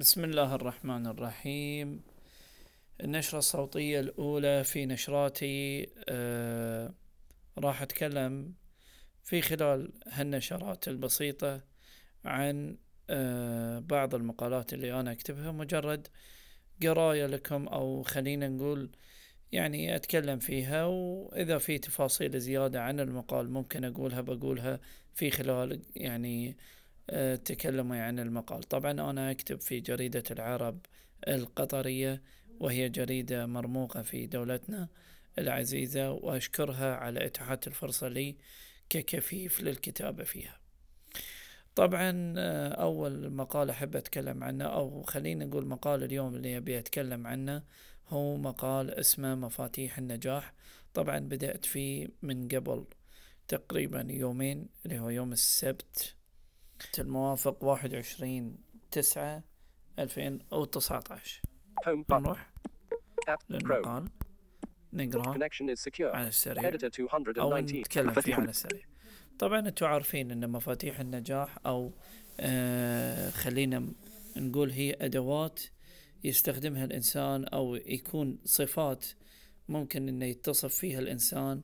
بسم الله الرحمن الرحيم. النشرة الصوتية الأولى في نشراتي آه راح أتكلم في خلال هالنشرات البسيطة عن آه بعض المقالات اللي أنا أكتبها. مجرد قراية لكم أو خلينا نقول يعني أتكلم فيها وإذا في تفاصيل زيادة عن المقال ممكن أقولها بقولها في خلال يعني تكلموا عن المقال. طبعا أنا أكتب في جريدة العرب القطرية وهي جريدة مرموقة في دولتنا العزيزة وأشكرها على إتاحة الفرصة لي ككفيف للكتابة فيها. طبعا آه، أول مقال أحب أتكلم عنه أو خلينا نقول مقال اليوم اللي أبي أتكلم عنه هو مقال اسمه مفاتيح النجاح. طبعا بدأت فيه من قبل تقريبا يومين اللي هو يوم السبت الموافق واحد وعشرين تسعة ألفين وتسعة عشر نروح للمقال. نقرأ. على السريع. أو نتكلم فيه على السريع. طبعا أنتم عارفين إن مفاتيح النجاح أو آه خلينا نقول هي أدوات يستخدمها الإنسان أو يكون صفات ممكن إنه يتصف فيها الإنسان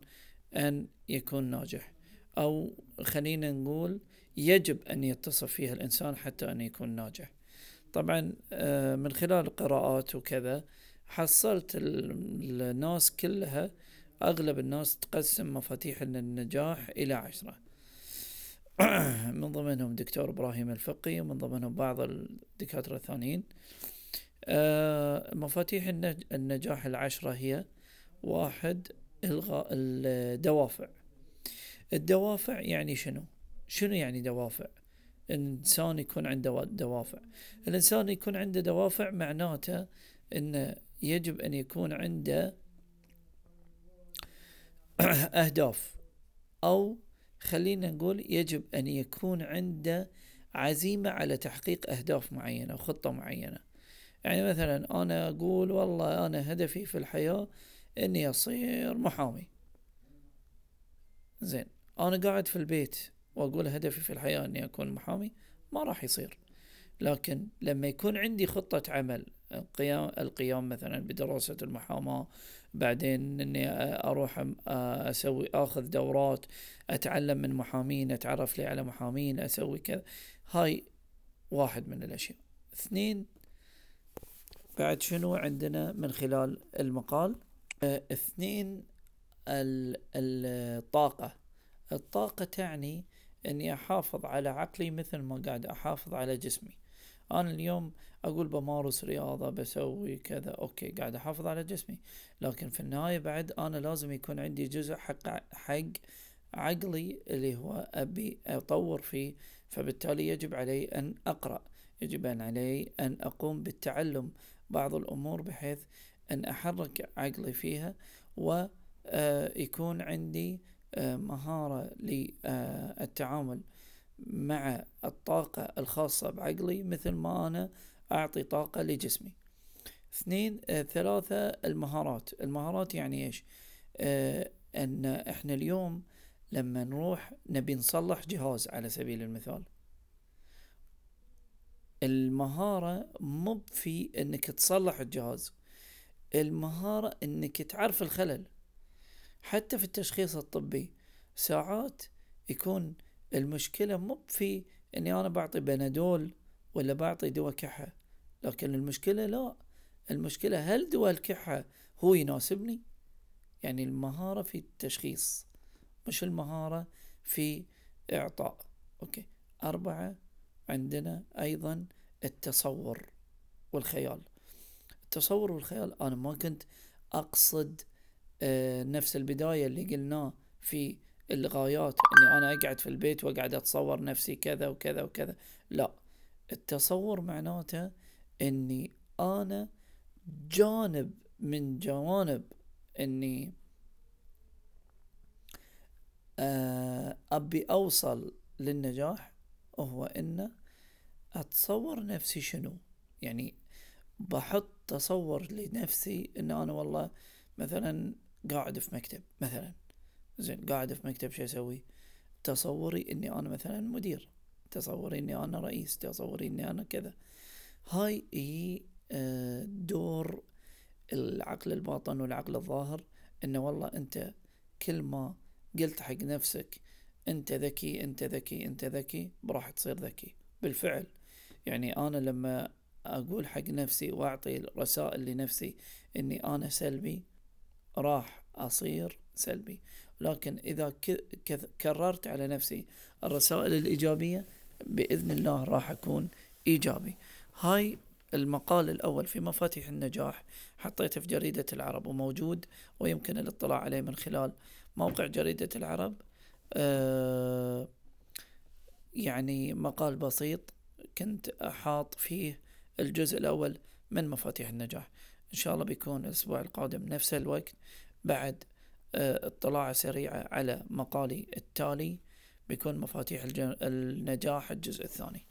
أن يكون ناجح. أو خلينا نقول يجب أن يتصف فيها الإنسان حتى أن يكون ناجح. طبعا آه، من خلال القراءات وكذا حصلت الناس كلها أغلب الناس تقسم مفاتيح النجاح إلى عشرة. من ضمنهم دكتور إبراهيم الفقي ومن ضمنهم بعض الدكاترة الثانيين. آه، مفاتيح النجاح العشرة هي واحد إلغاء الدوافع الدوافع يعني شنو؟ شنو يعني دوافع؟ الإنسان يكون عنده دوافع. الإنسان يكون عنده دوافع معناته أنه يجب أن يكون عنده أهداف. أو خلينا نقول يجب أن يكون عنده عزيمة على تحقيق أهداف معينة وخطة معينة. يعني مثلا أنا أقول والله أنا هدفي في الحياة أني أصير محامي. زين أنا قاعد في البيت. وأقول هدفي في الحياة أني أكون محامي ما راح يصير. لكن لما يكون عندي خطة عمل القيام القيام مثلا بدراسة المحاماة بعدين إني أروح أسوي أخذ دورات أتعلم من محامين أتعرف لي على محامين أسوي كذا هاي واحد من الأشياء. اثنين بعد شنو عندنا من خلال المقال؟ اثنين الطاقة. الطاقة تعني إني أحافظ على عقلي مثل ما قاعد أحافظ على جسمي. أنا اليوم أقول بمارس رياضة بسوي كذا أوكي قاعد أحافظ على جسمي. لكن في النهاية بعد أنا لازم يكون عندي جزء حق حق عقلي اللي هو أبي أطور فيه. فبالتالي يجب علي أن أقرأ. يجب أن علي أن أقوم بالتعلم بعض الأمور بحيث أن أحرك عقلي فيها ويكون عندي مهارة للتعامل مع الطاقة الخاصة بعقلي مثل ما أنا أعطي طاقة لجسمي. اثنين ثلاثة المهارات. المهارات يعني إيش؟ أن إحنا اليوم لما نروح نبي نصلح جهاز على سبيل المثال. المهارة مو في إنك تصلح الجهاز. المهارة إنك تعرف الخلل. حتى في التشخيص الطبي. ساعات يكون المشكلة مو في إني أنا بعطي بنادول ولا بعطي دواء كحة لكن المشكلة لا. المشكلة هل دواء الكحة هو يناسبني؟ يعني المهارة في التشخيص مش المهارة في إعطاء. أوكي. أربعة عندنا أيضا التصور والخيال. التصور والخيال أنا ما كنت أقصد نفس البداية اللي قلناه في الغايات إني أنا أقعد في البيت وأقعد أتصور نفسي كذا وكذا وكذا. لا التصور معناته إني أنا جانب من جوانب إني آه، أبي أوصل للنجاح هو ان أتصور نفسي شنو؟ يعني بحط تصور لنفسي إن أنا والله مثلا قاعد في مكتب مثلا. زين قاعد في مكتب شو أسوي؟ تصوري إني أنا مثلا مدير تصوري إني أنا رئيس تصوري إني أنا كذا. هاي هي آه، دور العقل الباطن والعقل الظاهر إنه والله أنت كل ما قلت حق نفسك أنت ذكي أنت ذكي أنت ذكي راح تصير ذكي. بالفعل. يعني أنا لما أقول حق نفسي وأعطي رسائل لنفسي إني أنا سلبي راح أصير سلبي. لكن إذا كررت على نفسي الرسائل الإيجابية بإذن الله راح أكون إيجابي. هاي المقال الأول في مفاتيح النجاح حطيته في جريدة العرب وموجود ويمكن الاطلاع عليه من خلال موقع جريدة العرب. آه يعني مقال بسيط كنت أحاط فيه الجزء الأول من مفاتيح النجاح. إن شاء الله بيكون الأسبوع القادم نفس الوقت بعد آه اطلاع سريعة على مقالي التالي بيكون مفاتيح النجاح الجزء الثاني.